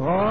Oh.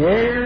Yeah.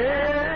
Yeah!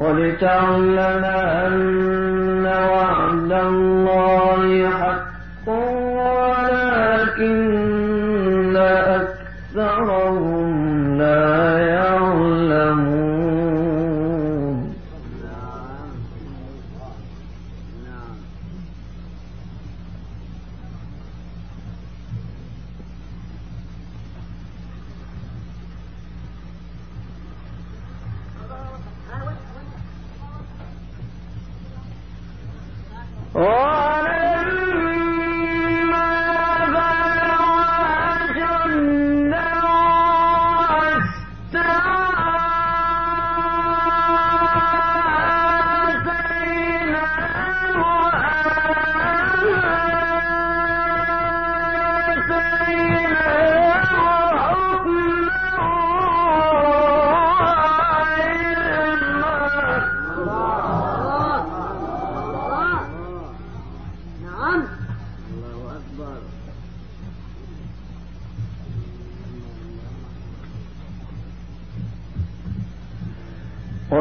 ولتعلم أن وعد الله حق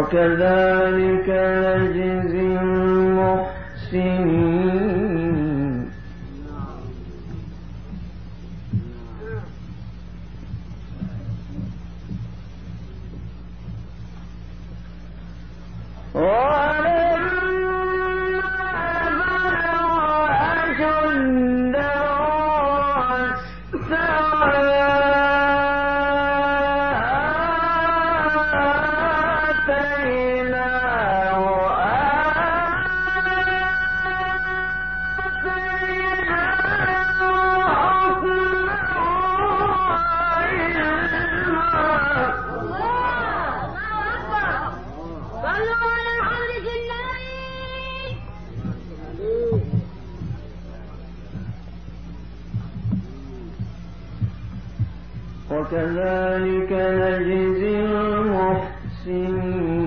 وكذلك نجزي المحسنين. كذلك نجزي المحسنين.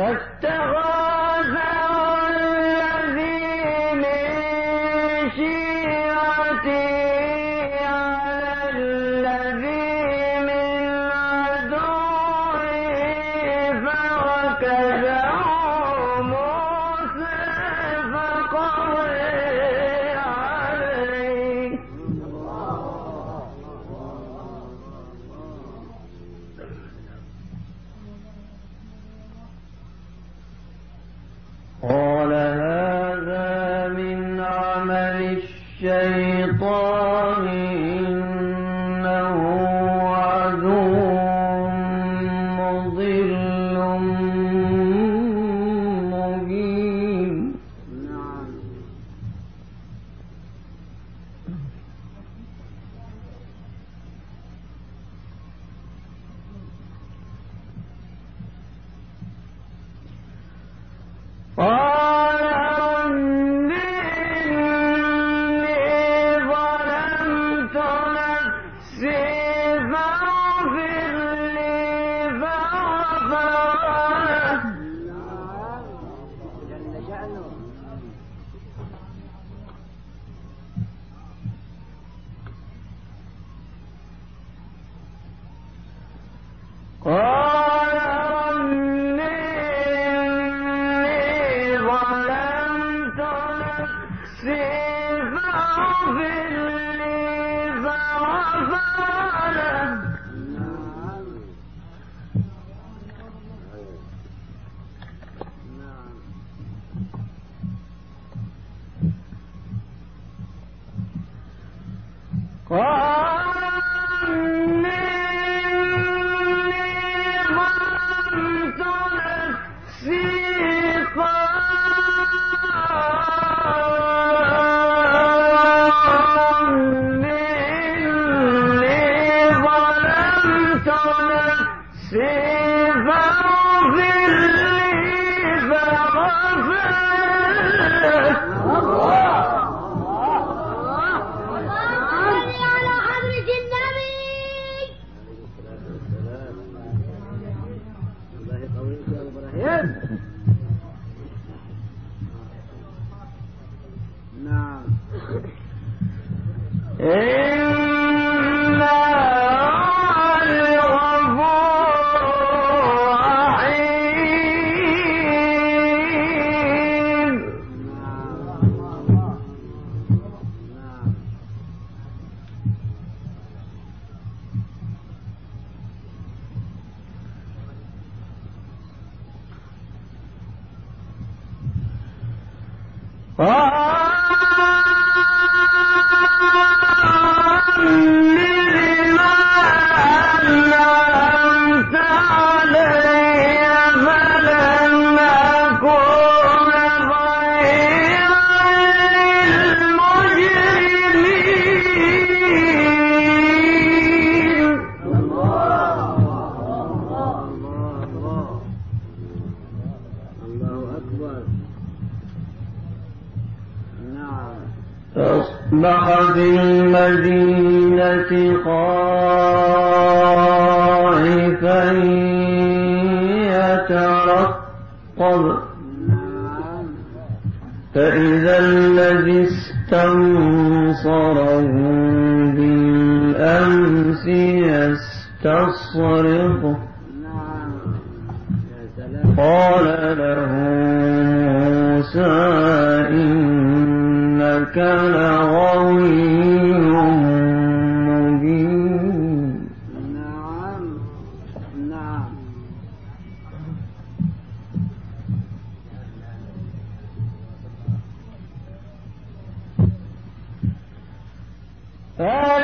أصبح في المدينة خائفا يترقب. فإذا الذي استنصره بالأمس يستصرخه قال له موسى إنك لغوي All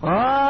啊。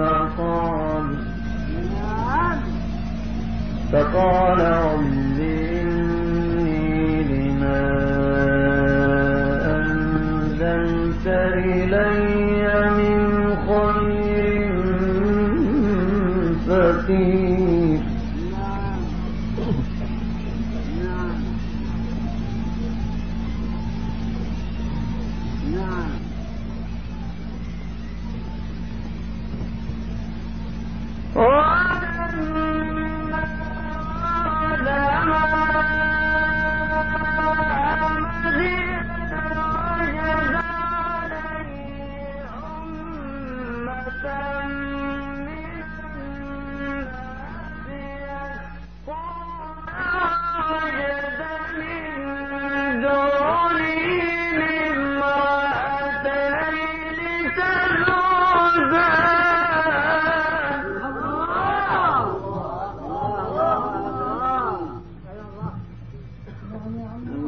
فقال نعم. فقال رب إني لما أنزلت إلي من خير فقير.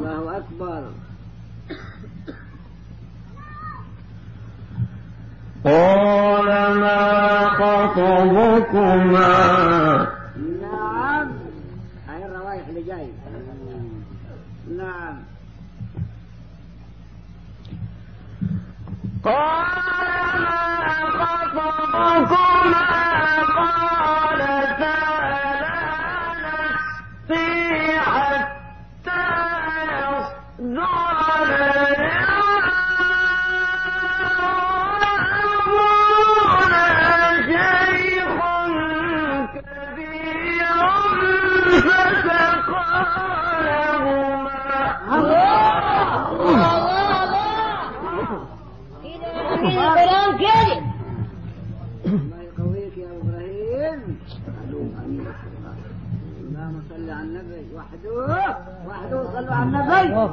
الله أكبر. قال ما خطبكما؟ نعم. هاي الروايح اللي جاي. نعم. قال ما خطبكما؟ قال وحدوه صلوا على النبي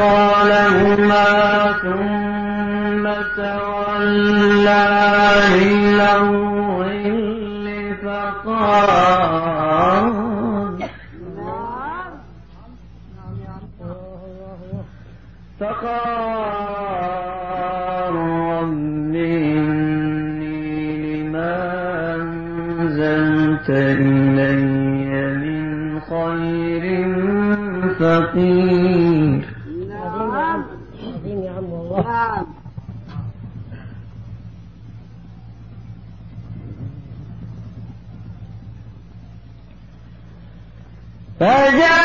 قال هما يا عم والله. نعم. فجاء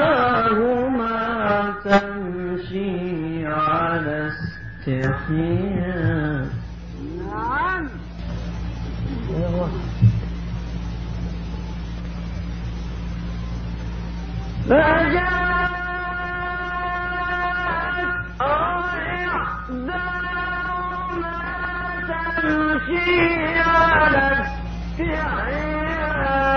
إحداهما تمشي على استحياء. نعم. فجاءت أو إحداهما تمشي على استحياء.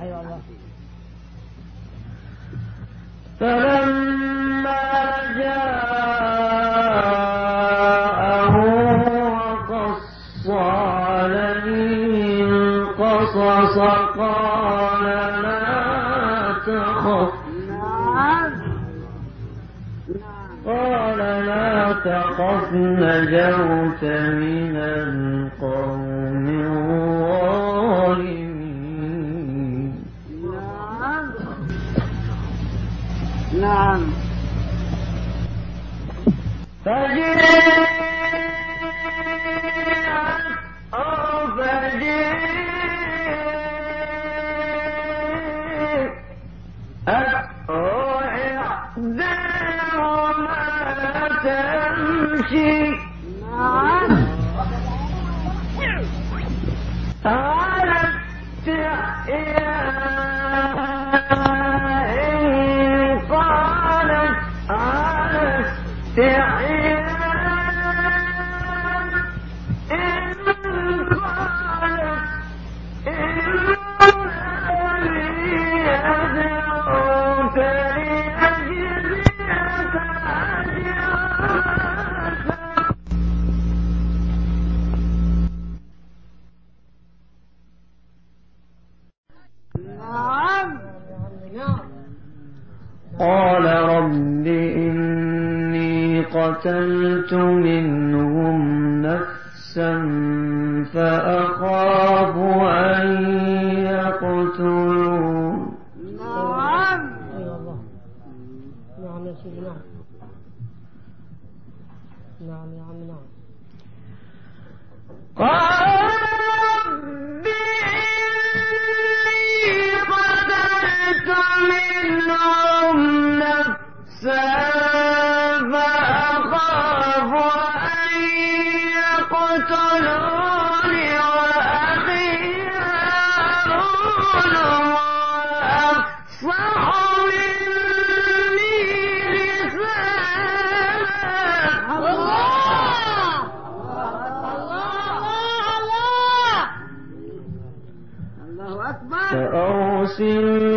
أيوة فلما جاءه وقص قال لا تخف. قال لا تخف نجوت من إني فأرسله